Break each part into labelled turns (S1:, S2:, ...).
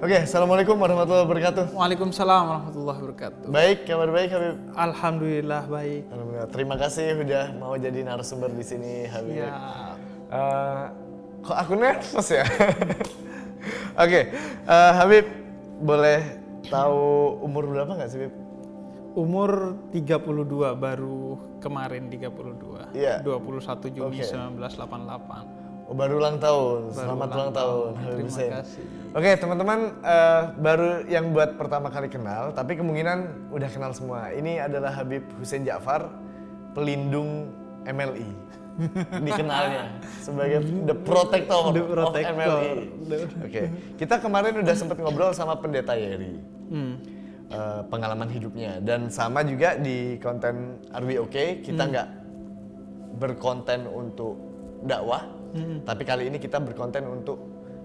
S1: Oke, assalamualaikum warahmatullahi wabarakatuh.
S2: Waalaikumsalam warahmatullahi wabarakatuh.
S1: Baik, kabar baik Habib.
S2: Alhamdulillah baik.
S1: Alhamdulillah. Terima kasih udah mau jadi narasumber di sini Habib.
S2: Ya,
S1: Eh, kok aku nervous ya? Oke, eh, Habib boleh tahu umur berapa nggak sih Habib?
S2: umur 32 baru kemarin 32.
S1: Iya.
S2: 21 Juni
S1: Oke.
S2: 1988.
S1: Oh, baru ulang tahun.
S2: Baru
S1: Selamat
S2: ulang
S1: ulang tahun, Habib
S2: Terima
S1: Hussein.
S2: kasih.
S1: Oke, teman-teman eh, baru yang buat pertama kali kenal, tapi kemungkinan udah kenal semua. Ini adalah Habib Hussein Ja'far, pelindung MLI. Dikenalnya sebagai the protector,
S2: The
S1: of
S2: protector.
S1: MLI.
S2: The-
S1: Oke, kita kemarin udah sempat ngobrol sama pendeta Yeri.
S2: Hmm.
S1: eh, pengalaman hidupnya dan sama juga di konten Are We Okay kita
S2: Hmm.
S1: nggak berkonten untuk dakwah
S2: Hmm.
S1: tapi kali ini kita berkonten untuk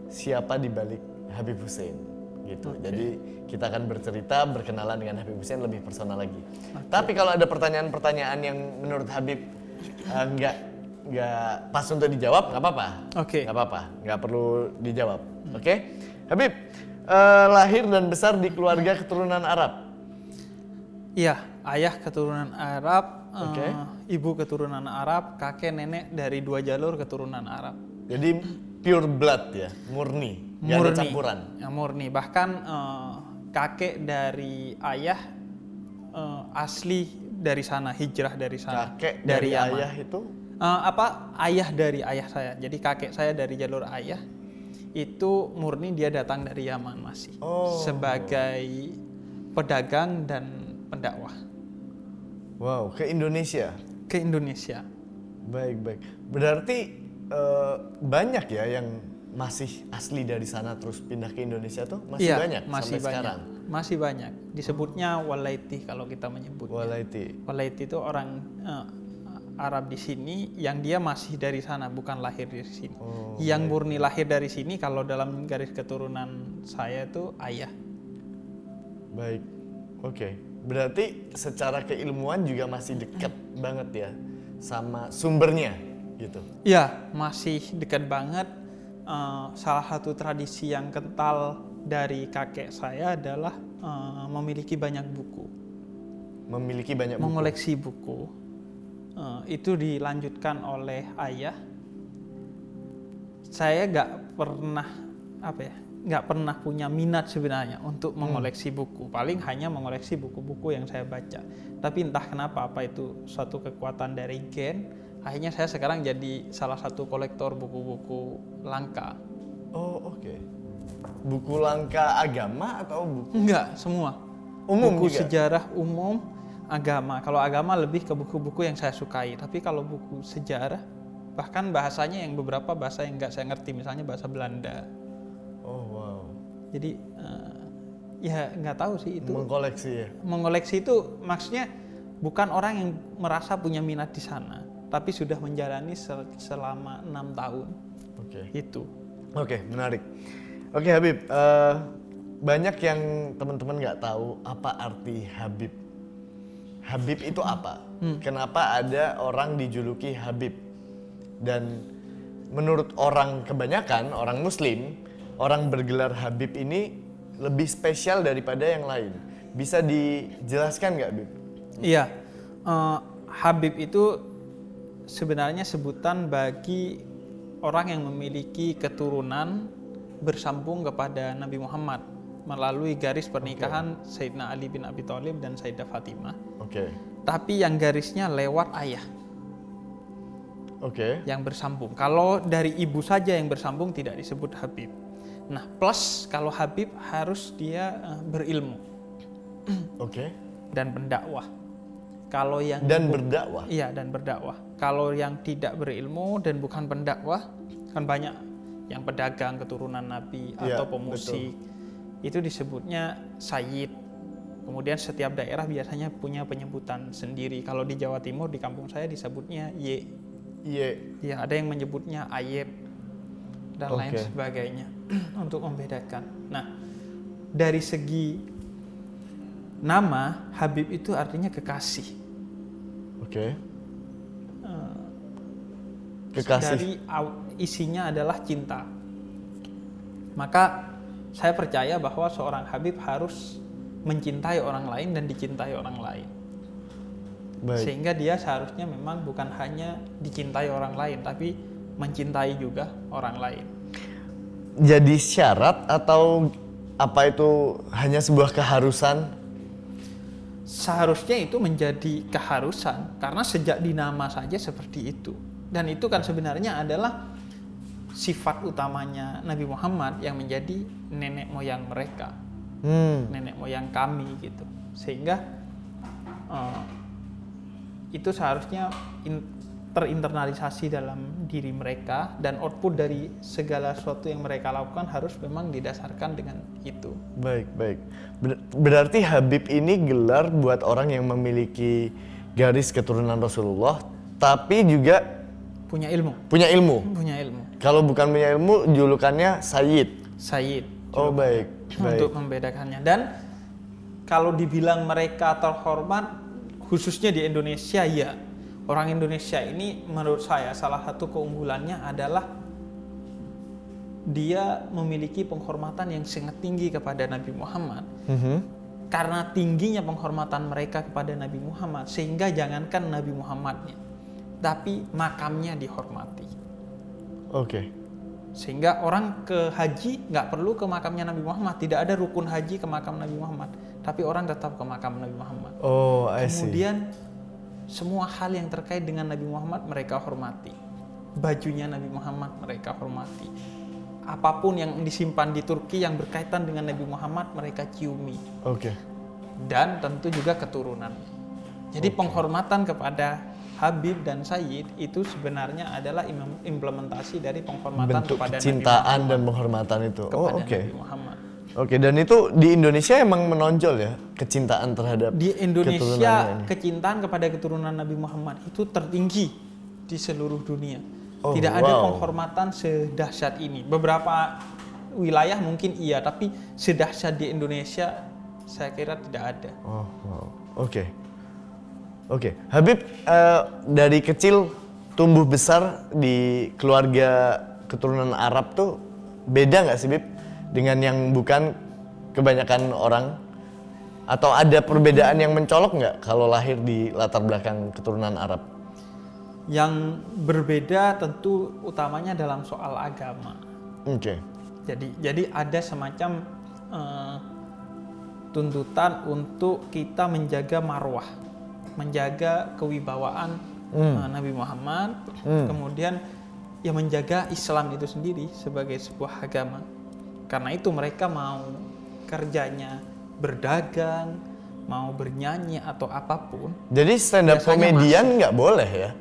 S1: siapa di balik Habib Hussein gitu. Jadi kita akan bercerita berkenalan dengan Habib Hussein lebih personal lagi. Tapi kalau ada pertanyaan-pertanyaan yang menurut Habib eh, nggak nggak pas untuk dijawab nggak apa-apa.
S2: Oke.
S1: nggak apa-apa. Nggak perlu dijawab. Oke? Habib eh, lahir dan besar di keluarga keturunan Arab
S2: Iya, ayah keturunan Arab, eh,
S1: Oke.
S2: ibu keturunan Arab, kakek nenek dari dua jalur keturunan Arab.
S1: Jadi pure blood ya, murni, nggak ada campuran.
S2: Ya, murni. Bahkan eh, kakek dari ayah eh, asli dari sana, hijrah dari sana.
S1: Kakek dari,
S2: Yaman.
S1: ayah itu
S2: Eh, apa ayah dari ayah saya. Jadi kakek saya dari jalur ayah itu murni dia datang dari Yaman masih
S1: Oh.
S2: sebagai pedagang dan pendakwah
S1: wow ke Indonesia.
S2: ke Indonesia.
S1: Baik baik. Berarti eh, banyak ya yang masih asli dari sana terus pindah ke Indonesia tuh masih
S2: Iya,
S1: banyak
S2: masih
S1: sampai
S2: banyak.
S1: sekarang.
S2: Masih banyak. Disebutnya walaiti kalau kita menyebut.
S1: Walaiti.
S2: Walaiti itu orang eh, Arab di sini yang dia masih dari sana bukan lahir di sini.
S1: Oh,
S2: yang murni lahir dari sini kalau dalam garis keturunan saya itu ayah.
S1: Baik. Oke. Berarti secara keilmuan juga masih dekat banget ya sama sumbernya gitu.
S2: Ya, masih dekat banget. Eh, salah satu tradisi yang kental dari kakek saya adalah eh, memiliki banyak buku,
S1: Memiliki banyak buku.
S2: mengoleksi buku. Eh, itu dilanjutkan oleh ayah. Saya nggak pernah apa ya, nggak pernah punya minat sebenarnya untuk mengoleksi buku. Paling hanya mengoleksi buku-buku yang saya baca. Tapi entah kenapa apa itu suatu kekuatan dari gen, akhirnya saya sekarang jadi salah satu kolektor buku-buku langka.
S1: Oh oke. Buku langka agama atau buku
S2: Enggak, semua.
S1: Umum
S2: buku
S1: juga?
S2: sejarah umum, agama. Kalau agama lebih ke buku-buku yang saya sukai. Tapi kalau buku sejarah, bahkan bahasanya yang beberapa bahasa yang nggak saya ngerti, misalnya bahasa Belanda. Jadi eh, ya nggak tahu sih itu.
S1: Mengkoleksi ya.
S2: Mengoleksi itu maksudnya bukan orang yang merasa punya minat di sana, tapi sudah menjalani sel- selama enam tahun
S1: Oke.
S2: itu.
S1: Oke, menarik. Oke Habib, eh, banyak yang teman-teman nggak tahu apa arti Habib. Habib itu apa? Kenapa ada orang dijuluki Habib? Dan menurut orang kebanyakan, orang Muslim, orang bergelar Habib ini lebih spesial daripada yang lain. Bisa dijelaskan nggak, Habib?
S2: Iya, eh, Habib itu sebenarnya sebutan bagi orang yang memiliki keturunan bersambung kepada Nabi Muhammad melalui garis pernikahan Sayyidina Ali bin Abi Thalib dan Sayyidah Fatimah.
S1: Oke,
S2: Tapi yang garisnya lewat ayah
S1: oke,
S2: yang bersambung. Kalau dari ibu saja yang bersambung tidak disebut Habib. Nah, plus kalau Habib harus dia eh, berilmu
S1: oke.
S2: dan pendakwah. Kalau yang
S1: Dan berdakwah.
S2: Iya dan berdakwah. Kalau yang tidak berilmu dan bukan pendakwah kan banyak yang pedagang keturunan Nabi
S1: Iya,
S2: atau pemusik itu disebutnya sayyid. Kemudian setiap daerah biasanya punya penyebutan sendiri. Kalau di Jawa Timur di kampung saya disebutnya Y.
S1: Iya.
S2: Ya ada yang menyebutnya ayet dan lain
S1: Oke.
S2: sebagainya untuk membedakan. Nah dari segi nama Habib itu artinya kekasih.
S1: Oke. Kekasih.
S2: dari isinya adalah cinta. Maka saya percaya bahwa seorang Habib harus mencintai orang lain dan dicintai orang lain.
S1: Baik.
S2: Sehingga dia seharusnya memang bukan hanya dicintai orang lain, tapi mencintai juga orang lain.
S1: Jadi syarat atau apa itu hanya sebuah keharusan?
S2: Seharusnya itu menjadi keharusan karena sejak dinama saja seperti itu. Dan itu kan sebenarnya adalah sifat utamanya Nabi Muhammad yang menjadi nenek moyang mereka,
S1: Hmm.
S2: nenek moyang kami gitu. Sehingga eh, itu seharusnya in- terinternalisasi dalam diri mereka dan output dari segala sesuatu yang mereka lakukan harus memang didasarkan dengan itu.
S1: Baik, baik. Ber- berarti Habib ini gelar buat orang yang memiliki garis keturunan Rasulullah, tapi juga
S2: Punya ilmu,
S1: punya ilmu.
S2: punya ilmu.
S1: Kalau bukan punya ilmu, julukannya Sayyid.
S2: Sayyid
S1: Oh, baik, baik.
S2: untuk membedakannya dan kalau dibilang mereka terhormat khususnya di Indonesia ya orang Indonesia ini menurut saya salah satu keunggulannya adalah dia memiliki penghormatan yang sangat tinggi kepada Nabi Muhammad
S1: Mhm.
S2: karena tingginya penghormatan mereka kepada Nabi Muhammad sehingga jangankan Nabi Muhammadnya tapi makamnya dihormati
S1: Oke.
S2: sehingga orang ke haji nggak perlu ke makamnya Nabi Muhammad tidak ada rukun haji ke makam Nabi Muhammad tapi orang tetap ke makam Nabi Muhammad
S1: Oh, I see.
S2: kemudian semua hal yang terkait dengan Nabi Muhammad mereka hormati bajunya Nabi Muhammad mereka hormati apa pun yang disimpan di Turki yang berkaitan dengan Nabi Muhammad mereka ciumi
S1: Oke.
S2: dan tentu juga keturunan jadi penghormatan kepada Habib dan Sayyid itu sebenarnya adalah im- implementasi dari penghormatan
S1: Bentuk
S2: kepada Nabi
S1: dan penghormatan itu.
S2: Muhammad,
S1: Oh,
S2: kepada
S1: oke.
S2: Nabi Muhammad.
S1: Oke, dan itu di Indonesia emang menonjol ya kecintaan terhadap
S2: Di Indonesia kecintaan kepada keturunan Nabi Muhammad itu tertinggi di seluruh dunia.
S1: Oh,
S2: Tidak ada
S1: wow.
S2: penghormatan sedahsyat ini. Beberapa wilayah mungkin iya, tapi sedahsyat di Indonesia saya kira tidak ada.
S1: Oh, wow. Oke. Oke, Habib eh, dari kecil tumbuh besar di keluarga keturunan Arab tuh beda nggak sih, Bib? Dengan yang bukan kebanyakan orang? Atau ada perbedaan yang mencolok nggak kalau lahir di latar belakang keturunan Arab?
S2: Yang berbeda tentu utamanya dalam soal agama.
S1: Oke.
S2: Jadi jadi ada semacam eh, tuntutan untuk kita menjaga marwah, menjaga kewibawaan eh, Nabi Muhammad, kemudian ya menjaga Islam itu sendiri sebagai sebuah agama. Karena itu mereka mau kerjanya berdagang, mau bernyanyi atau apa pun,
S1: Jadi stand up komedian nggak boleh ya?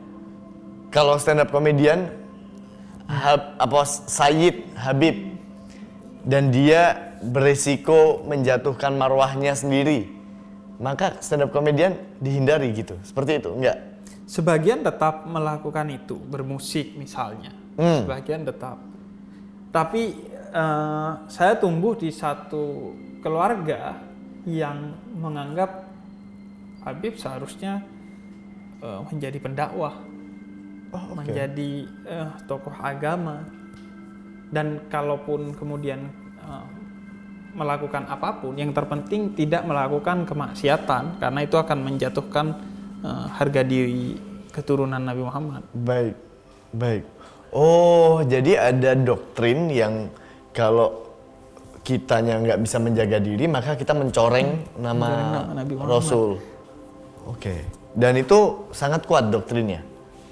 S1: Kalau stand up komedian Hab, apa Sayyid Habib dan dia beresiko menjatuhkan marwahnya sendiri, maka stand up komedian dihindari gitu. Seperti itu, enggak?
S2: Sebagian tetap melakukan itu, bermusik misalnya.
S1: Hmm.
S2: Sebagian tetap. Tapi eh, saya tumbuh di satu keluarga yang menganggap Habib seharusnya eh, menjadi pendakwah,
S1: Oh, oke.
S2: menjadi eh, tokoh agama. Dan kalaupun kemudian eh, melakukan apa pun, yang terpenting tidak melakukan kemaksiatan karena itu akan menjatuhkan eh, harga diri keturunan Nabi Muhammad.
S1: Baik, baik. Oh, jadi ada doktrin yang kalau kitanya nggak bisa menjaga diri, maka kita mencoreng nama
S2: Mencoreng nama Nabi Muhammad.
S1: Rasul. Oke. Dan itu sangat kuat doktrinnya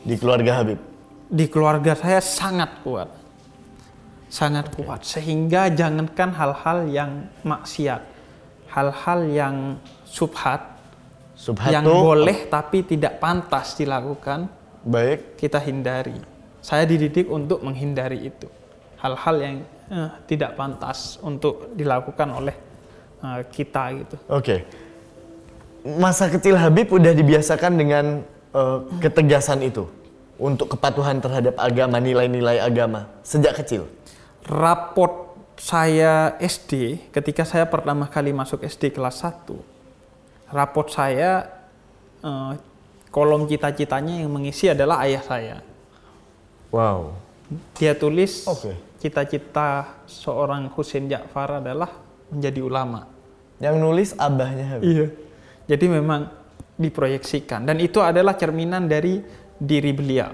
S1: di keluarga Habib.
S2: Di keluarga saya sangat kuat. Sangat kuat sehingga jangankan hal-hal yang maksiat, hal-hal yang subhat
S1: Subhat
S2: yang
S1: tuh-
S2: boleh tapi tidak pantas dilakukan
S1: Baik.
S2: kita hindari. Saya dididik untuk menghindari itu. Hal-hal yang eh, tidak pantas untuk dilakukan oleh eh, kita gitu.
S1: Oke. Masa kecil Habib udah dibiasakan dengan eh, ketegasan itu untuk kepatuhan terhadap agama, nilai-nilai agama sejak kecil.
S2: Raport saya SD ketika saya pertama kali masuk SD kelas 1. Raport saya eh, kolom cita-citanya yang mengisi adalah ayah saya.
S1: Wow.
S2: Dia tulis
S1: Oke.
S2: Cita-cita seorang Husain Ja'far adalah menjadi ulama.
S1: Yang nulis abahnya Habib.
S2: Iya. Jadi memang diproyeksikan dan itu adalah cerminan dari diri beliau.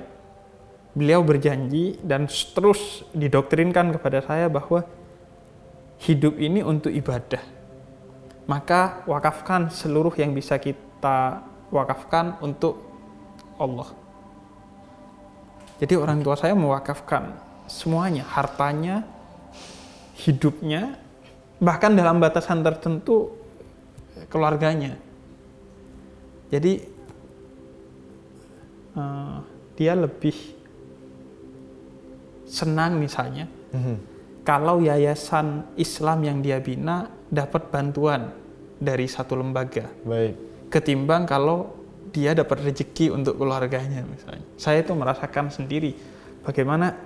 S2: Beliau berjanji dan terus didoktrinkan kepada saya bahwa hidup ini untuk ibadah. Maka wakafkan seluruh yang bisa kita wakafkan untuk Allah. Jadi orang tua saya mewakafkan semuanya, hartanya, hidupnya, bahkan dalam batasan tertentu keluarganya. Jadi eh, dia lebih senang misalnya
S1: Mhm.
S2: kalau yayasan Islam yang dia bina dapat bantuan dari satu lembaga
S1: Baik.
S2: ketimbang kalau dia dapat rezeki untuk keluarganya misalnya. Saya itu merasakan sendiri bagaimana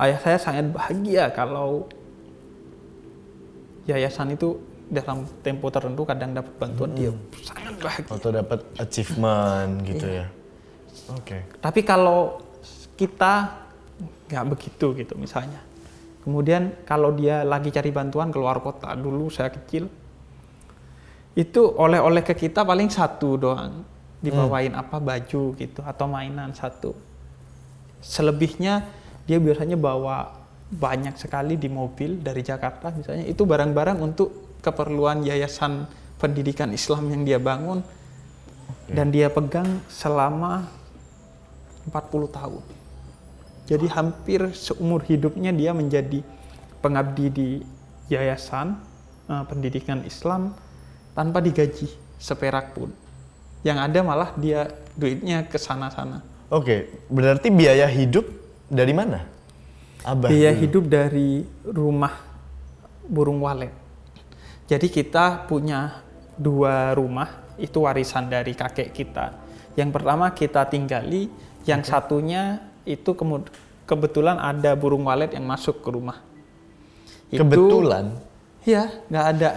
S2: ayah saya sangat bahagia kalau yayasan itu dalam tempo tertentu kadang dapat bantuan dia sangat bahagia.
S1: Atau dapat achievement gitu ya. Oke.
S2: Tapi kalau kita nggak begitu gitu misalnya. Kemudian kalau dia lagi cari bantuan keluar kota dulu saya kecil itu oleh-oleh ke kita paling satu doang dibawain apa baju gitu atau mainan satu. Selebihnya dia biasanya bawa banyak sekali di mobil dari Jakarta misalnya itu barang-barang untuk keperluan yayasan pendidikan Islam yang dia bangun dan dia pegang selama 40 tahun. Jadi hampir seumur hidupnya dia menjadi pengabdi di yayasan eh, pendidikan Islam tanpa digaji seperak pun. Yang ada malah dia duitnya ke sana-sana.
S1: Oke, berarti biaya hidup dari mana? Abah.
S2: Biaya
S1: dulu.
S2: hidup dari rumah burung walet. Jadi kita punya dua rumah, itu warisan dari kakek kita. Yang pertama kita tinggali, yang satunya itu kemud- kebetulan ada burung walet yang masuk ke rumah. Itu-
S1: Kebetulan.
S2: Iya, nggak ada,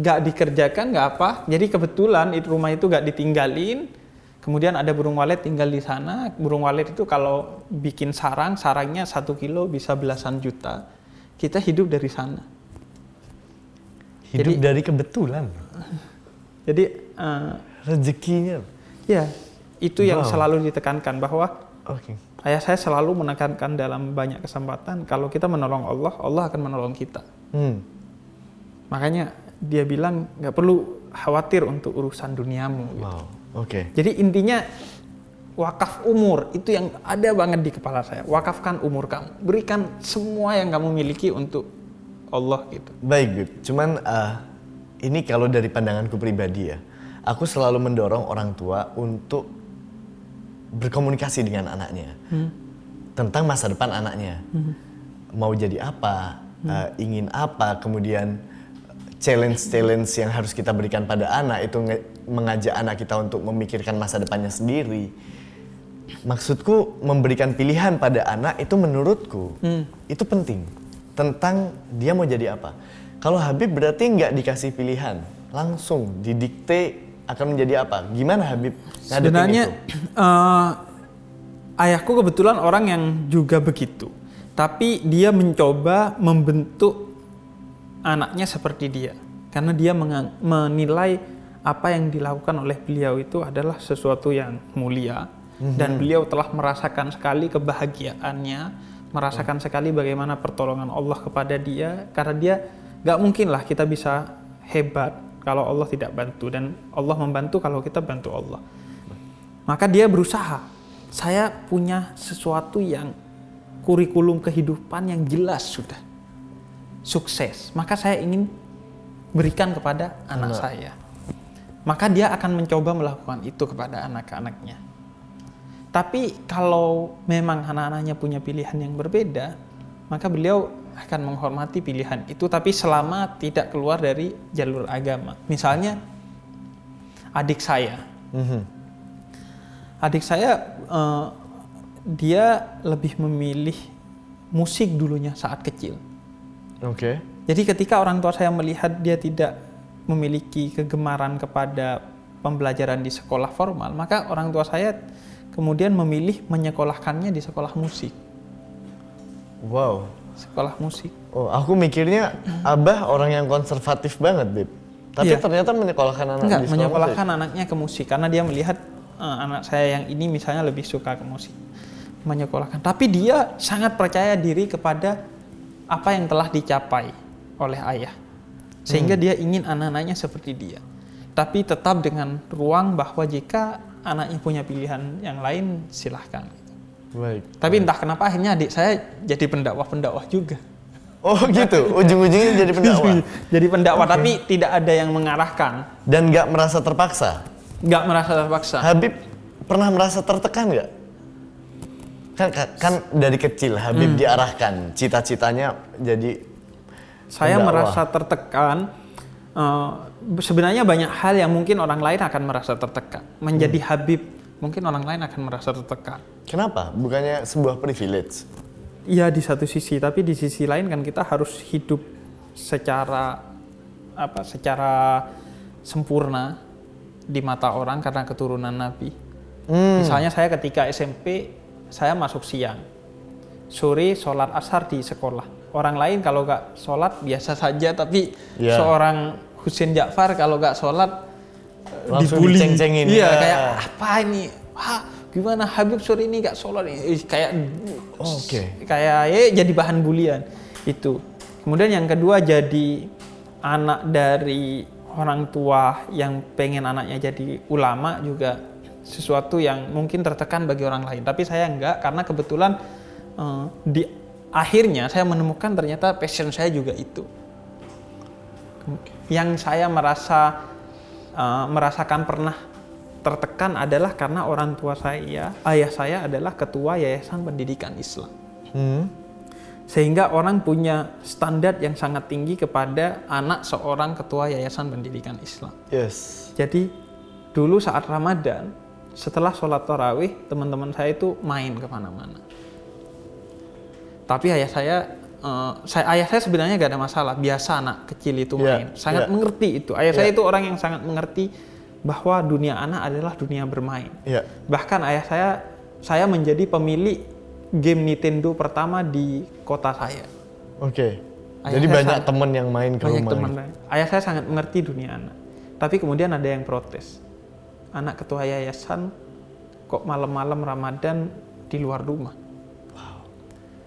S2: nggak dikerjakan, nggak apa. Jadi kebetulan itu rumah itu nggak ditinggalin. Kemudian ada burung walet tinggal di sana. Burung walet itu kalau bikin sarang, sarangnya satu kilo bisa belasan juta. Kita hidup dari sana.
S1: Hidup
S2: Jadi-
S1: dari kebetulan.
S2: Jadi eh,
S1: Rezekinya.
S2: ya itu yang
S1: Wow.
S2: selalu ditekankan bahwa
S1: Oke.
S2: ayah saya selalu menekankan dalam banyak kesempatan kalau kita menolong Allah, Allah akan menolong kita.
S1: Hmm.
S2: Makanya dia bilang nggak perlu khawatir untuk urusan duniamu. gitu.
S1: Oke.
S2: Jadi intinya wakaf umur itu yang ada banget di kepala saya. Wakafkan umur kamu, berikan semua yang kamu miliki untuk Allah gitu.
S1: Baik, Bib. Cuman eh, ini kalau dari pandanganku pribadi ya, aku selalu mendorong orang tua untuk berkomunikasi dengan anaknya tentang masa depan anaknya. Mau jadi apa, eh, ingin apa, kemudian challenge-challenge yang harus kita berikan pada anak itu mengajak anak kita untuk memikirkan masa depannya sendiri. Maksudku memberikan pilihan pada anak itu menurutku itu penting tentang dia mau jadi apa. Kalau Habib berarti nggak dikasih pilihan, langsung didikte akan menjadi apa. Gimana Habib
S2: Sebenarnya
S1: itu?
S2: eh, ayahku kebetulan orang yang juga begitu. Tapi dia mencoba membentuk anaknya seperti dia. Karena dia menilai apa yang dilakukan oleh beliau itu adalah sesuatu yang mulia. Dan beliau telah merasakan sekali kebahagiaannya, merasakan sekali bagaimana pertolongan Allah kepada dia. Karena dia nggak mungkin lah kita bisa hebat kalau Allah tidak bantu. Dan Allah membantu kalau kita bantu Allah. Maka dia berusaha. Saya punya sesuatu yang kurikulum kehidupan yang jelas sudah. Sukses. Maka saya ingin berikan kepada anak saya. Maka dia akan mencoba melakukan itu kepada anak-anaknya. Tapi kalau memang anak-anaknya punya pilihan yang berbeda, maka beliau akan menghormati pilihan itu tapi selama tidak keluar dari jalur agama. Misalnya adik saya,
S1: Mhm.
S2: adik saya eh, dia lebih memilih musik dulunya saat kecil.
S1: Oke.
S2: Jadi ketika orang tua saya melihat dia tidak memiliki kegemaran kepada pembelajaran di sekolah formal, maka orang tua saya kemudian memilih menyekolahkannya di sekolah musik.
S1: Wow.
S2: sekolah musik.
S1: Oh, aku mikirnya Abah orang yang konservatif banget, Bib. Tapi
S2: Iya.
S1: ternyata menyekolahkan anak
S2: Enggak,
S1: di sekolah
S2: menyekolahkan anaknya ke musik karena dia melihat eh, anak saya yang ini misalnya lebih suka ke musik. Menyekolahkan. Tapi dia sangat percaya diri kepada apa yang telah dicapai oleh ayah. Sehingga dia ingin anak-anaknya seperti dia. Tapi tetap dengan ruang bahwa jika anaknya punya pilihan yang lain silahkan.
S1: Baik.
S2: Tapi entah kenapa akhirnya adik saya jadi pendakwah-pendakwah juga.
S1: Oh gitu, ujung-ujungnya jadi pendakwah.
S2: jadi pendakwah tapi tidak ada yang mengarahkan.
S1: Dan nggak merasa terpaksa.
S2: Nggak merasa terpaksa.
S1: Habib pernah merasa tertekan nggak? Kan, kan dari kecil Habib
S2: Hmm.
S1: diarahkan cita-citanya jadi
S2: Saya
S1: Pendakwah.
S2: merasa tertekan. eh, sebenarnya banyak hal yang mungkin orang lain akan merasa tertekan. Menjadi
S1: Hmm.
S2: Habib, mungkin orang lain akan merasa tertekan.
S1: kenapa? Bukannya sebuah privilege?
S2: Iya di satu sisi, tapi di sisi lain kan kita harus hidup secara apa? Secara sempurna di mata orang karena keturunan Nabi.
S1: Hmm.
S2: Misalnya saya ketika SMP saya masuk siang, sore sholat asar di sekolah. Orang lain kalau nggak sholat biasa saja, tapi
S1: Ya.
S2: seorang Husin Ja'far kalau nggak sholat eh,
S1: Langsung
S2: dibully.
S1: diceng-cengin,
S2: Iya
S1: ya.
S2: kayak apa ini? Wah gimana Habib sore ini nggak sholat? Ih, Kayak
S1: Oh, Oke.
S2: kayak ya jadi bahan bulian itu. Kemudian yang kedua jadi anak dari orang tua yang pengen anaknya jadi ulama juga sesuatu yang mungkin tertekan bagi orang lain. Tapi saya enggak karena kebetulan eh, di akhirnya saya menemukan ternyata passion saya juga itu. Yang saya merasa eh, merasakan pernah tertekan adalah karena orang tua saya, ayah saya adalah ketua Yayasan Pendidikan Islam.
S1: Hmm.
S2: Sehingga orang punya standar yang sangat tinggi kepada anak seorang ketua Yayasan Pendidikan Islam.
S1: Yes.
S2: Jadi dulu saat Ramadan, setelah sholat tarawih, teman-teman saya itu main ke mana-mana. Tapi ayah saya, eh, saya ayah saya sebenarnya gak ada masalah. Biasa anak kecil itu
S1: Iya,
S2: main, sangat
S1: iya.
S2: mengerti itu. Ayah saya
S1: Iya.
S2: itu orang yang sangat mengerti bahwa dunia anak adalah dunia bermain.
S1: Iya.
S2: Bahkan ayah saya, saya menjadi pemilik game Nintendo pertama di kota saya.
S1: Oke.
S2: Ayah
S1: Jadi
S2: saya
S1: banyak temen yang main ke
S2: Banyak
S1: rumah.
S2: teman. Ayah saya sangat mengerti dunia anak. Tapi kemudian ada yang protes. Anak ketua yayasan kok malam-malam Ramadan di luar rumah.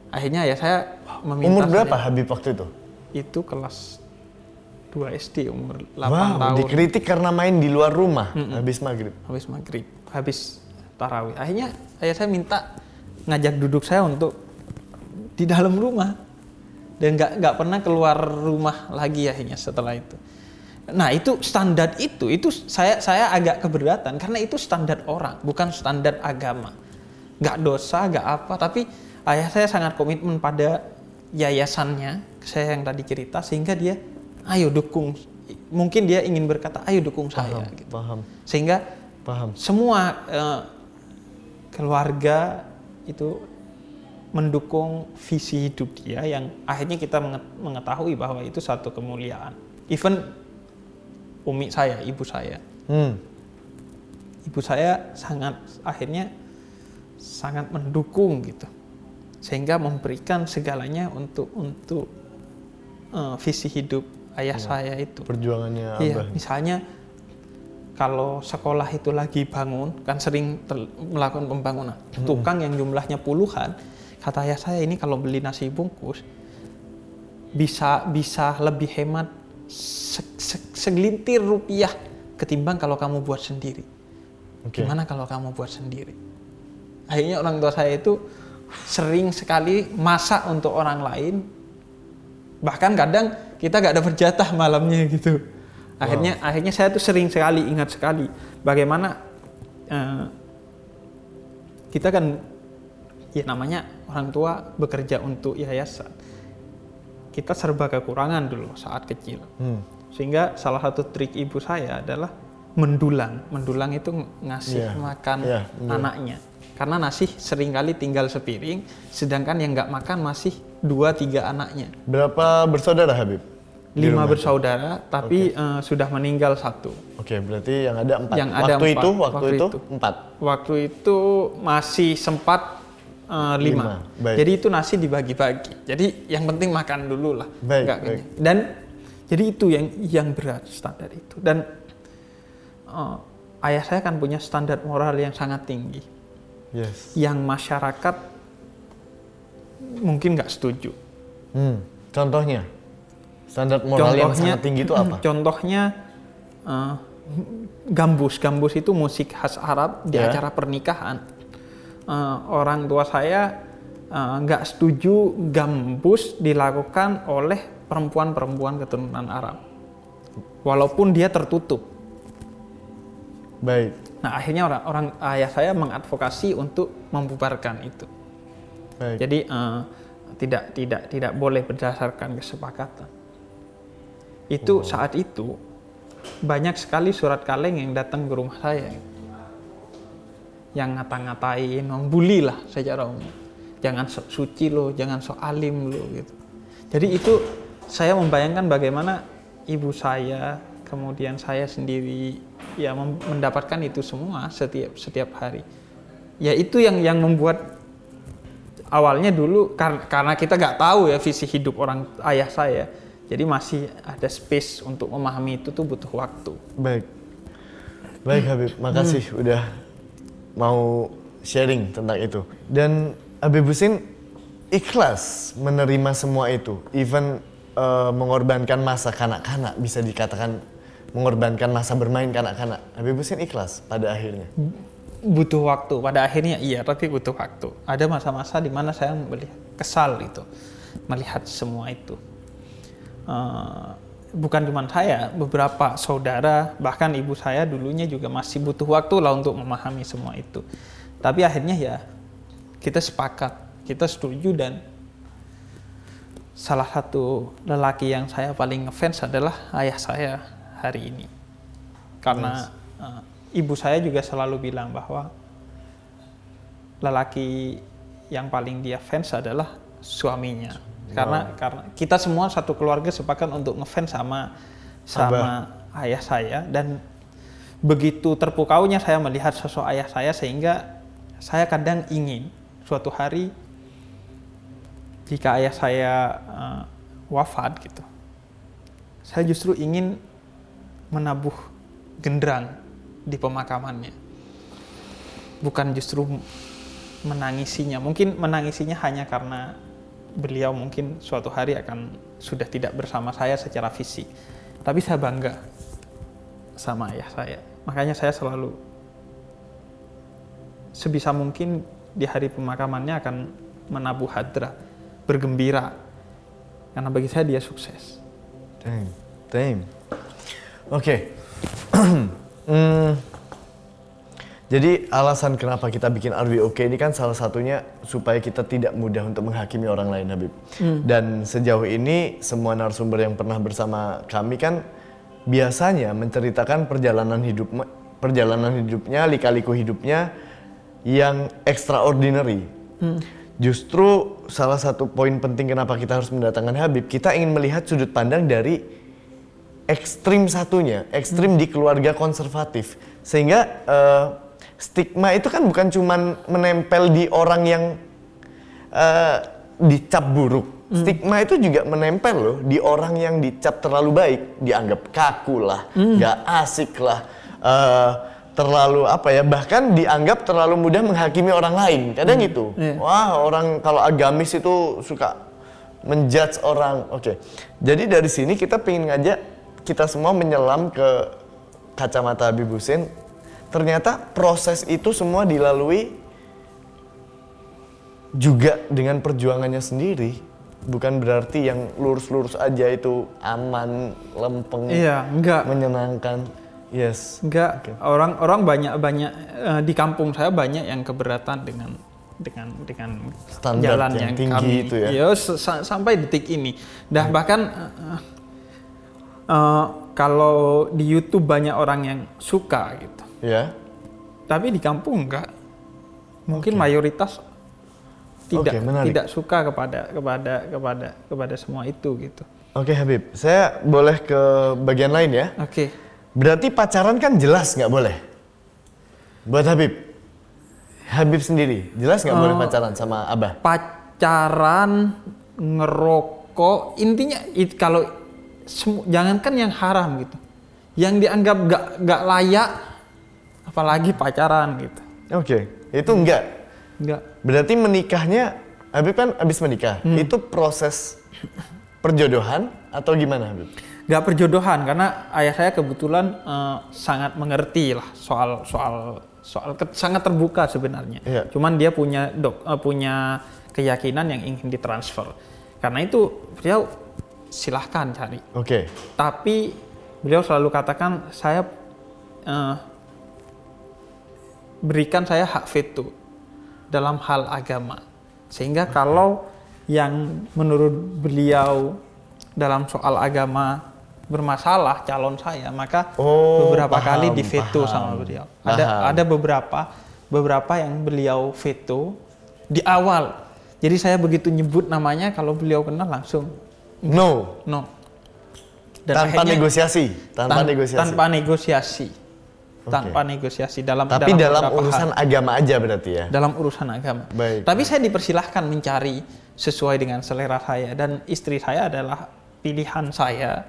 S2: Akhirnya ya saya meminta
S1: Umur berapa
S2: saya-
S1: Habib waktu itu?
S2: itu kelas 2 SD umur 8
S1: wow,
S2: tahun.
S1: dikritik karena main di luar rumah habis maghrib.
S2: habis maghrib habis tarawih. Akhirnya ayah saya minta ngajak duduk saya untuk di dalam rumah. Dan nggak nggak pernah keluar rumah lagi akhirnya setelah itu nah itu standar itu itu saya saya agak keberatan karena itu standar orang bukan standar agama nggak dosa nggak apa tapi ayah saya sangat komitmen pada yayasannya saya yang tadi cerita sehingga dia ayo dukung mungkin dia ingin berkata ayo dukung saya
S1: Paham,
S2: gitu
S1: paham,
S2: sehingga
S1: paham.
S2: semua eh, keluarga itu mendukung visi hidup dia yang akhirnya kita menget- mengetahui bahwa itu satu kemuliaan. Even umi saya, ibu saya,
S1: Hmm.
S2: ibu saya sangat akhirnya sangat mendukung gitu, sehingga memberikan segalanya untuk untuk eh, visi hidup ayah saya itu.
S1: Perjuangannya
S2: Iya, misalnya kalau sekolah itu lagi bangun, kan sering melakukan pembangunan. Tukang yang jumlahnya puluhan, kata ayah saya ini kalau beli nasi bungkus bisa bisa lebih hemat se- se- segelintir rupiah ketimbang kalau kamu buat sendiri.
S1: Oke.
S2: Gimana kalau kamu buat sendiri? Akhirnya orang tua saya itu sering sekali masak untuk orang lain. Bahkan kadang kita gak dapat jatah malamnya gitu. Akhirnya akhirnya saya tuh sering sekali ingat sekali bagaimana eh, kita kan ya namanya orang tua bekerja untuk yayasan. Kita serba kekurangan dulu saat kecil.
S1: Hmm.
S2: Sehingga salah satu trik ibu saya adalah mendulang. Mendulang itu ng- ngasih
S1: Iya,
S2: makan
S1: iya, betul.
S2: anaknya. Karena nasi sering kali tinggal sepiring, sedangkan yang nggak makan masih dua tiga anaknya.
S1: Berapa bersaudara Habib?
S2: Lima bersaudara, tapi eh, sudah meninggal satu.
S1: Oke, berarti yang ada empat.
S2: Yang ada
S1: waktu
S2: empat.
S1: itu, waktu,
S2: Waktu
S1: itu,
S2: itu.
S1: empat.
S2: Waktu itu masih sempat Eh, lima.
S1: Lima.
S2: Jadi itu nasi dibagi-bagi. Jadi yang penting makan dulu lah.
S1: Baik,
S2: Nggak
S1: baik.
S2: Dan jadi itu yang yang berat standar itu. Dan eh, ayah saya kan punya standar moral yang sangat tinggi,
S1: Yes.
S2: yang masyarakat mungkin nggak setuju.
S1: Hmm. Contohnya, standar moral yang sangat tinggi itu apa?
S2: Contohnya eh, gambus. Gambus itu musik khas Arab di
S1: Ya.
S2: acara pernikahan. Eh, orang tua saya eh, nggak setuju gambus dilakukan oleh perempuan-perempuan keturunan Arab, walaupun dia tertutup.
S1: Baik.
S2: Nah akhirnya orang, orang ayah saya mengadvokasi untuk membubarkan itu.
S1: Baik.
S2: Jadi eh, tidak tidak tidak boleh berdasarkan kesepakatan. Itu saat itu banyak sekali surat kaleng yang datang ke rumah saya, yang ngata-ngatain, membuli lah secara umum. Jangan sok suci lo, jangan sok alim lo gitu. Jadi itu saya membayangkan bagaimana ibu saya, kemudian saya sendiri ya mendapatkan itu semua setiap setiap hari. Ya itu yang yang membuat awalnya dulu kar- karena kita nggak tahu ya visi hidup orang ayah saya jadi masih ada space untuk memahami itu tuh butuh waktu
S1: Baik. Baik Habib, makasih udah mau sharing tentang itu. Dan Habib Husin ikhlas menerima semua itu, even eh, mengorbankan masa kanak-kanak bisa dikatakan mengorbankan masa bermain kanak-kanak. Habib Husin ikhlas pada akhirnya.
S2: butuh waktu pada akhirnya iya tapi butuh waktu ada masa-masa di mana saya melihat kesal itu melihat semua itu Eh, bukan cuma saya beberapa saudara bahkan ibu saya dulunya juga masih butuh waktu lah untuk memahami semua itu. Tapi akhirnya ya kita sepakat kita setuju dan salah satu lelaki yang saya paling ngefans adalah ayah saya hari ini. Karena eh, ibu saya juga selalu bilang bahwa lelaki yang paling dia fans adalah suaminya karena karena kita semua satu keluarga sepakat untuk ngefans sama sama ayah saya. Dan begitu terpukaunya saya melihat sosok ayah saya sehingga saya kadang ingin suatu hari jika ayah saya eh, wafat gitu saya justru ingin menabuh genderang di pemakamannya. Bukan justru menangisinya. Mungkin menangisinya hanya karena beliau mungkin suatu hari akan sudah tidak bersama saya secara fisik tapi saya bangga sama ayah saya makanya saya selalu sebisa mungkin di hari pemakamannya akan menabuh hadra bergembira karena bagi saya dia sukses
S1: Damn, damn. Oke. Hmm, jadi alasan kenapa kita bikin Okay ini kan salah satunya supaya kita tidak mudah untuk menghakimi orang lain Habib. Dan sejauh ini semua narasumber yang pernah bersama kami kan biasanya menceritakan perjalanan hidup perjalanan hidupnya, lika-liku hidupnya yang extraordinary. Justru salah satu poin penting kenapa kita harus mendatangkan Habib, kita ingin melihat sudut pandang dari ekstrim satunya, ekstrim di keluarga konservatif. Sehingga eh, stigma itu kan bukan cuman menempel di orang yang eh, dicap buruk. Stigma itu juga menempel loh di orang yang dicap terlalu baik, dianggap kaku lah, nggak asik lah, eh, terlalu apa ya, bahkan dianggap terlalu mudah menghakimi orang lain. Kadang gitu.
S2: Iya.
S1: Wah orang kalau agamis itu suka menjudge orang. Oke, jadi dari sini kita pengen ngajak kita semua menyelam ke kacamata Habib Husin. Ternyata proses itu semua dilalui juga dengan perjuangannya sendiri. Bukan berarti yang lurus-lurus aja itu aman, lempeng,
S2: iya enggak
S1: menyenangkan. Yes.
S2: Enggak, orang-orang banyak banyak eh, di kampung saya banyak yang keberatan dengan dengan dengan
S1: Standar
S2: jalan
S1: yang
S2: yang,
S1: tinggi
S2: kami
S1: itu ya.
S2: Iya, sa- sampai detik ini. Dah bahkan eh, eh, kalau di YouTube banyak orang yang suka gitu.
S1: Ya.
S2: Tapi di kampung enggak. Mungkin mayoritas tidak
S1: menarik.
S2: tidak suka kepada kepada kepada kepada semua itu gitu.
S1: Oke Habib, saya boleh ke bagian lain ya.
S2: Oke.
S1: Berarti pacaran kan jelas nggak boleh. Buat Habib. Habib sendiri, jelas nggak boleh pacaran sama Abah?
S2: pacaran, ngerokok, intinya it, kalau jangankan yang haram gitu, yang dianggap gak gak layak, apalagi pacaran gitu,
S1: Oke, itu enggak.
S2: nggak
S1: Berarti menikahnya, Habib kan habis menikah, itu proses perjodohan atau gimana Habib?
S2: nggak perjodohan karena ayah saya kebetulan eh, sangat mengerti lah soal soal soal ke- sangat terbuka sebenarnya.
S1: Iya.
S2: Cuman dia punya dok eh, punya keyakinan yang ingin ditransfer. Karena itu beliau silahkan cari.
S1: Oke,
S2: Tapi beliau selalu katakan saya eh, berikan saya hak veto dalam hal agama. Sehingga kalau yang menurut beliau dalam soal agama bermasalah calon saya, maka
S1: Oh,
S2: beberapa
S1: paham,
S2: kali di veto
S1: paham.
S2: sama beliau. Ada
S1: Paham.
S2: ada beberapa beberapa yang beliau veto di awal. Jadi saya begitu nyebut namanya kalau beliau kenal langsung
S1: no,
S2: no.
S1: tanpa
S2: akhirnya-
S1: negosiasi, tanpa
S2: Tan-
S1: negosiasi.
S2: Tanpa negosiasi. Tanpa negosiasi dalam
S1: Tapi dalam,
S2: beberapa
S1: urusan
S2: hal.
S1: agama aja berarti ya?
S2: dalam urusan agama.
S1: Baik.
S2: Tapi saya dipersilahkan mencari sesuai dengan selera saya dan istri saya adalah pilihan saya.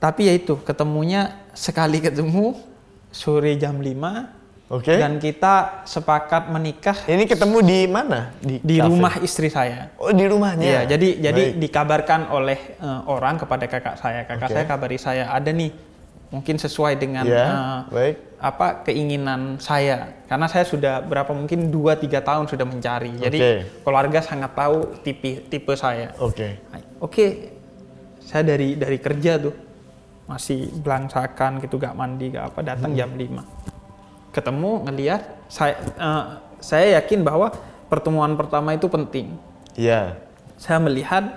S2: Tapi ya itu ketemunya sekali ketemu sore jam 5
S1: Oke.
S2: dan kita sepakat menikah
S1: Ini ketemu di mana? Di,
S2: di
S1: cafe?
S2: rumah istri saya.
S1: Oh, di rumahnya.
S2: Iya, jadi jadi
S1: Baik.
S2: dikabarkan oleh eh, orang kepada kakak saya. Kakak
S1: Oke.
S2: saya kabari saya ada nih mungkin sesuai dengan
S1: Iya,
S2: eh,
S1: baik.
S2: apa keinginan saya. Karena saya sudah berapa mungkin 2 3 tahun sudah mencari. Jadi keluarga sangat tahu tipe tipe saya.
S1: Oke.
S2: Oke. Saya dari dari kerja tuh masih belangsakan gitu gak mandi gak apa datang
S1: Hmm.
S2: jam 5. Ketemu ngelihat saya eh, saya yakin bahwa pertemuan pertama itu penting
S1: Iya.
S2: saya melihat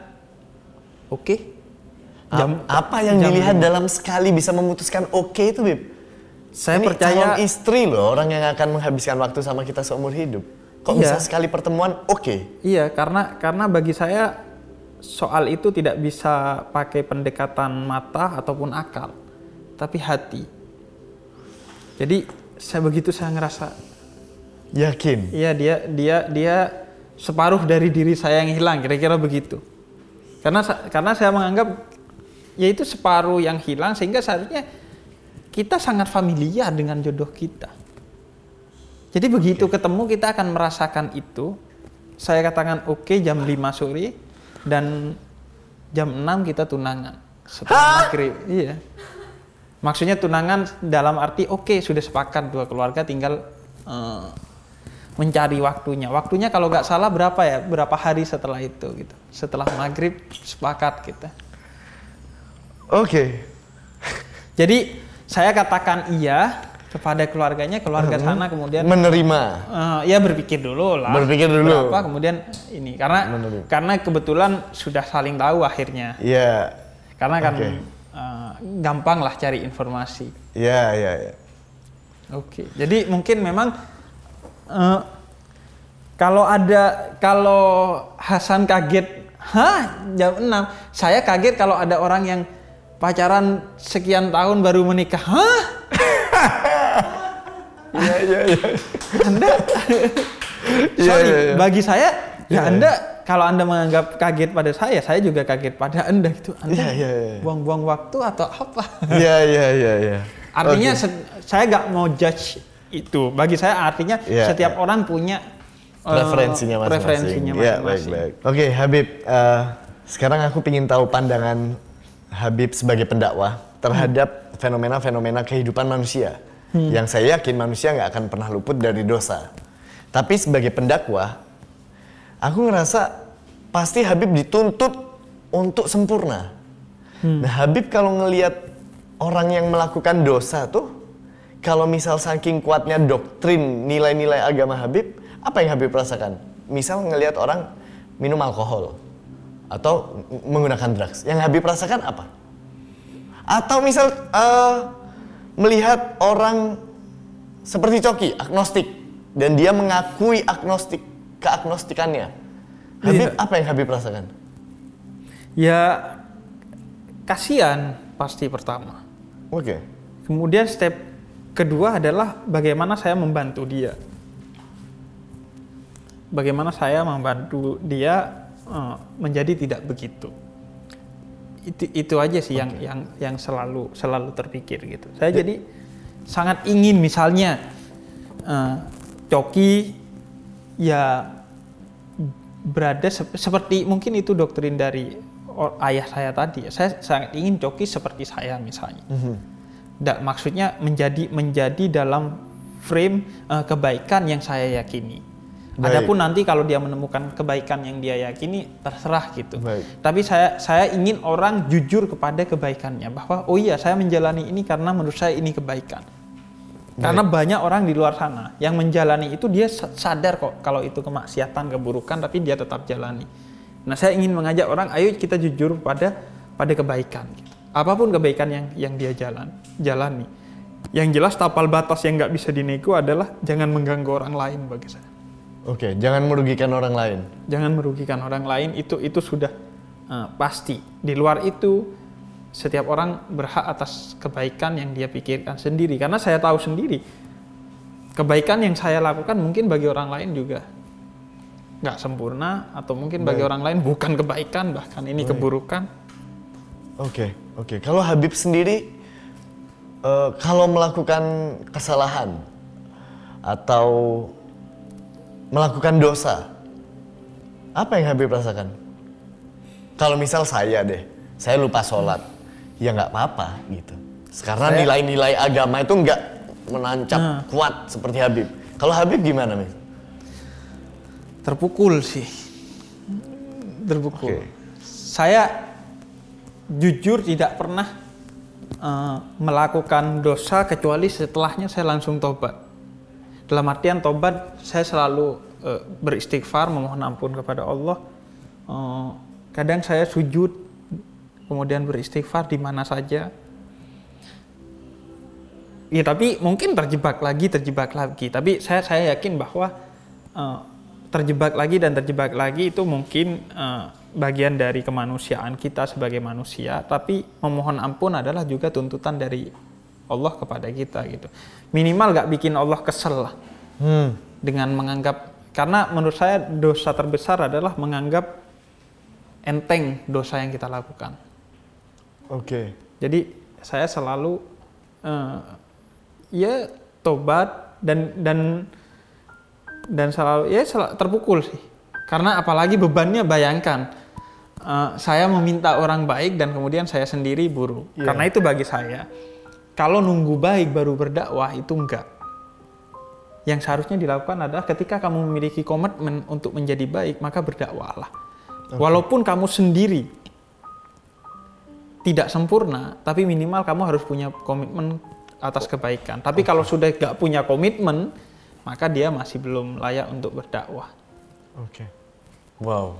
S2: oke
S1: Jam, apa yang
S2: jam
S1: dilihat dalam sekali bisa memutuskan oke itu, Bib?
S2: saya
S1: Ini
S2: percaya
S1: calon istri loh, orang yang akan menghabiskan waktu sama kita seumur hidup. Kok
S2: Iya.
S1: bisa sekali pertemuan oke?
S2: iya karena karena bagi saya soal itu tidak bisa pakai pendekatan mata ataupun akal tapi hati jadi saya begitu saya ngerasa
S1: Yakin?
S2: iya dia dia dia separuh dari diri saya yang hilang kira-kira begitu karena karena saya menganggap yaitu separuh yang hilang sehingga seharusnya kita sangat familiar dengan jodoh kita jadi begitu ketemu kita akan merasakan itu saya katakan oke jam 5 sore dan jam 6 kita tunangan setelah maghrib iya maksudnya tunangan dalam arti oke sudah sepakat dua keluarga tinggal eh, mencari waktunya. Waktunya kalau nggak salah berapa ya? Berapa hari setelah itu gitu. Setelah maghrib sepakat kita.
S1: Oke.
S2: Jadi saya katakan iya kepada keluarganya, keluarga sana kemudian
S1: Menerima.
S2: eh, ya berpikir dulu lah.
S1: Berpikir dulu.
S2: Berapa kemudian ini karena
S1: Menerima.
S2: karena kebetulan sudah saling tahu akhirnya.
S1: Iya.
S2: Karena kan
S1: Oke.
S2: eh, gampang lah cari informasi.
S1: Iya, iya, iya.
S2: Oke, jadi mungkin memang eh, kalau ada kalau Hasan kaget, hah jam 6. Saya kaget kalau ada orang yang pacaran sekian tahun baru menikah. Hah?
S1: Iya, iya, iya.
S2: Anda
S1: Iya,
S2: Sorry,
S1: iya, iya.
S2: bagi saya
S1: Iya,
S2: ya Anda kalau Anda menganggap kaget pada saya, saya juga kaget pada Anda itu. Anda
S1: Iya, iya, iya.
S2: buang-buang waktu atau apa?
S1: Iya, iya, iya, iya.
S2: Artinya se- saya nggak mau judge itu. Bagi saya artinya
S1: Iya,
S2: setiap
S1: iya.
S2: orang punya eh,
S1: preferensinya masing-masing.
S2: preferensinya
S1: Iya, baik,
S2: masing-masing.
S1: baik. Oke, Habib. eh, sekarang aku ingin tahu pandangan Habib sebagai pendakwah terhadap fenomena-fenomena kehidupan manusia.
S2: Hmm.
S1: Yang saya yakin manusia nggak akan pernah luput dari dosa. Tapi sebagai pendakwah, aku ngerasa pasti Habib dituntut untuk sempurna.
S2: Hmm.
S1: Nah, Habib kalau ngelihat orang yang melakukan dosa tuh, kalau misal saking kuatnya doktrin nilai-nilai agama Habib, apa yang Habib rasakan? Misal ngelihat orang minum alkohol atau menggunakan drugs, yang Habib rasakan apa? Atau misal eh, melihat orang seperti Coki, agnostik, dan dia mengakui agnostik keagnostikannya. Habib,
S2: Iya.
S1: apa yang Habib rasakan?
S2: Ya kasihan pasti pertama.
S1: Oke.
S2: Kemudian step kedua adalah bagaimana saya membantu dia. Bagaimana saya membantu dia uh, menjadi tidak begitu. Itu itu aja sih yang yang yang selalu selalu terpikir gitu. Saya
S1: Ya.
S2: jadi sangat ingin misalnya uh, Coki ya berada sep- seperti mungkin itu doktrin dari ayah saya tadi. ya. Saya sangat ingin Coki seperti saya misalnya. Da- maksudnya menjadi menjadi dalam frame eh, kebaikan yang saya yakini.
S1: Baik.
S2: Adapun nanti kalau dia menemukan kebaikan yang dia yakini terserah gitu.
S1: Baik.
S2: Tapi saya saya ingin orang jujur kepada kebaikannya bahwa oh iya saya menjalani ini karena menurut saya ini kebaikan. Karena banyak orang di luar sana yang menjalani itu dia sa- sadar kok kalau itu kemaksiatan, keburukan tapi dia tetap jalani. Nah, saya ingin mengajak orang ayo kita jujur pada pada kebaikan gitu. Apa pun kebaikan yang yang dia jalan jalani. Yang jelas tapal batas yang nggak bisa dinego adalah jangan mengganggu orang lain bagi saya.
S1: Oke, jangan merugikan orang lain.
S2: Jangan merugikan orang lain itu itu sudah eh, pasti. Di luar itu setiap orang berhak atas kebaikan yang dia pikirkan sendiri karena saya tahu sendiri kebaikan yang saya lakukan mungkin bagi orang lain juga nggak sempurna atau mungkin bagi
S1: Baik.
S2: orang lain bukan kebaikan bahkan ini
S1: Baik.
S2: keburukan
S1: Oke, oke. Kalau Habib sendiri, eh, kalau melakukan kesalahan atau melakukan dosa, apa yang Habib rasakan? Kalau misal saya deh, saya lupa sholat, ya nggak apa-apa gitu. Karena nilai-nilai agama itu nggak menancap
S2: Nah.
S1: kuat seperti Habib. Kalau Habib gimana, Mis?
S2: terpukul sih terpukul
S1: Oke.
S2: saya jujur tidak pernah eh, melakukan dosa kecuali setelahnya saya langsung tobat dalam artian tobat saya selalu eh, beristighfar memohon ampun kepada Allah Eh, kadang saya sujud kemudian beristighfar di mana saja Ya tapi mungkin terjebak lagi, terjebak lagi. Tapi saya saya yakin bahwa eh, terjebak lagi dan terjebak lagi itu mungkin eh, bagian dari kemanusiaan kita sebagai manusia. Tapi memohon ampun adalah juga tuntutan dari Allah kepada kita gitu. Minimal gak bikin Allah kesel lah
S1: Hmm,
S2: dengan menganggap karena menurut saya dosa terbesar adalah menganggap enteng dosa yang kita lakukan.
S1: oke.
S2: Jadi saya selalu eh, ya tobat dan dan dan selalu ya sel- terpukul sih. Karena apalagi bebannya bayangkan eh, saya meminta orang baik dan kemudian saya sendiri buruk.
S1: Iya.
S2: Karena itu bagi saya kalau nunggu baik baru berdakwah itu enggak. Yang seharusnya dilakukan adalah ketika kamu memiliki komitmen untuk menjadi baik, maka berdakwahlah. Walaupun kamu sendiri tidak sempurna, tapi minimal kamu harus punya komitmen atas kebaikan. Tapi kalau sudah gak punya komitmen, maka dia masih belum layak untuk berdakwah.
S1: Oke. Wow,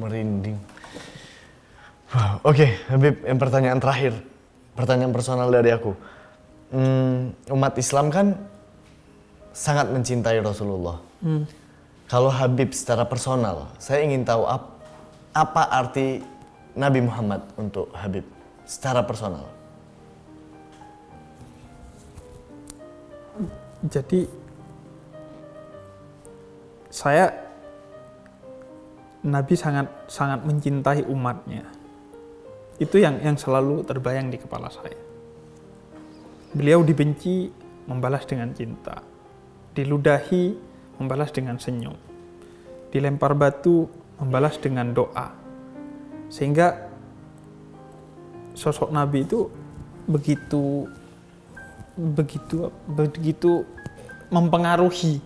S1: merinding. Wow, oke, Habib, yang pertanyaan terakhir, pertanyaan personal dari aku. Hmm, umat Islam kan sangat mencintai Rasulullah. Kalau Habib secara personal, saya ingin tahu ap- apa arti Nabi Muhammad untuk Habib secara personal.
S2: Jadi saya Nabi sangat sangat mencintai umatnya. Itu yang yang selalu terbayang di kepala saya. Beliau dibenci membalas dengan cinta. Diludahi membalas dengan senyum. Dilempar batu membalas dengan doa. Sehingga sosok Nabi itu begitu begitu begitu mempengaruhi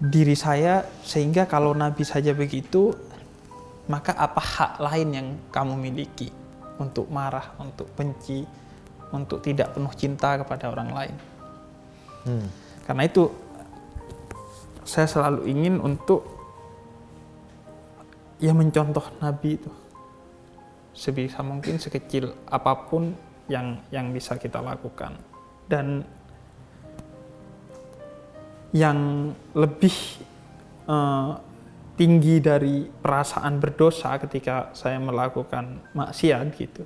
S2: diri saya sehingga kalau Nabi saja begitu maka apa hak lain yang kamu miliki untuk marah, untuk benci, untuk tidak penuh cinta kepada orang lain.
S1: Hmm.
S2: Karena itu saya selalu ingin untuk ya mencontoh Nabi itu sebisa mungkin sekecil apa pun yang yang bisa kita lakukan dan yang lebih eh, tinggi dari perasaan berdosa ketika saya melakukan maksiat gitu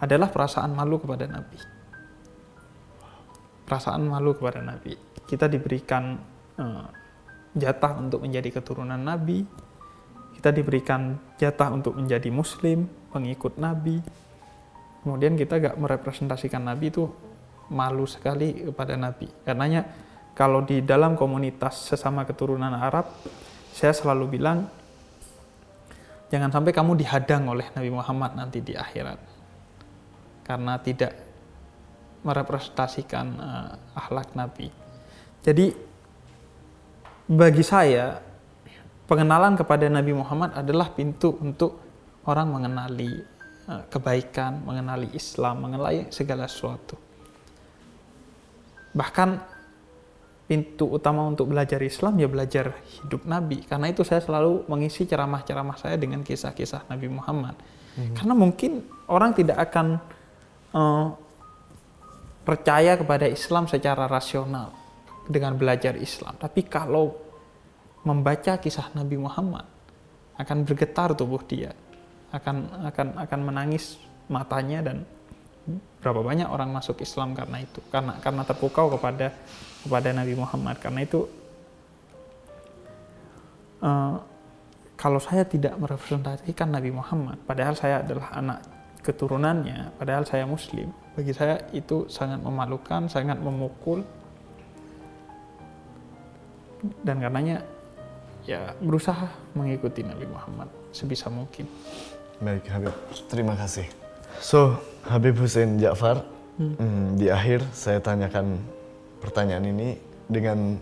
S2: adalah perasaan malu kepada Nabi. perasaan malu kepada Nabi. Kita diberikan uh, jatah untuk menjadi keturunan Nabi, kita diberikan jatah untuk menjadi Muslim, pengikut Nabi. Kemudian kita gak merepresentasikan Nabi itu malu sekali kepada Nabi. Karenanya kalau di dalam komunitas sesama keturunan Arab, saya selalu bilang jangan sampai kamu dihadang oleh Nabi Muhammad nanti di akhirat karena tidak merepresentasikan uh, akhlak Nabi. Jadi bagi saya pengenalan kepada Nabi Muhammad adalah pintu untuk orang mengenali uh, kebaikan, mengenali Islam, mengenali segala sesuatu. Bahkan pintu utama untuk belajar Islam ya belajar hidup Nabi. Karena itu saya selalu mengisi ceramah-ceramah saya dengan kisah-kisah Nabi Muhammad. Hmm. Karena mungkin orang tidak akan uh, percaya kepada Islam secara rasional dengan belajar Islam. Tapi kalau membaca kisah Nabi Muhammad akan bergetar tubuh dia, akan akan akan menangis matanya dan berapa banyak orang masuk Islam karena itu, karena karena terpukau kepada kepada Nabi Muhammad. Karena itu uh, kalau saya tidak merepresentasikan Nabi Muhammad, padahal saya adalah anak keturunannya, padahal saya Muslim, bagi saya itu sangat memalukan, sangat memukul, dan karenanya ya berusaha mengikuti Nabi Muhammad sebisa mungkin.
S1: Baik Habib, terima kasih. So Habib Hussein Ja'far, hmm. Hmm, di akhir saya tanyakan pertanyaan ini dengan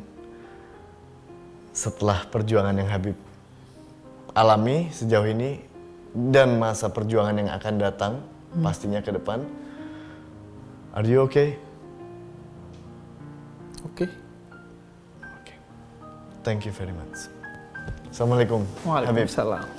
S1: setelah perjuangan yang Habib alami sejauh ini dan masa perjuangan yang akan datang hmm. pastinya ke depan Are you okay?
S2: Okay.
S1: Okay. Thank you very much. Assalamualaikum.
S2: Waalaikumsalam.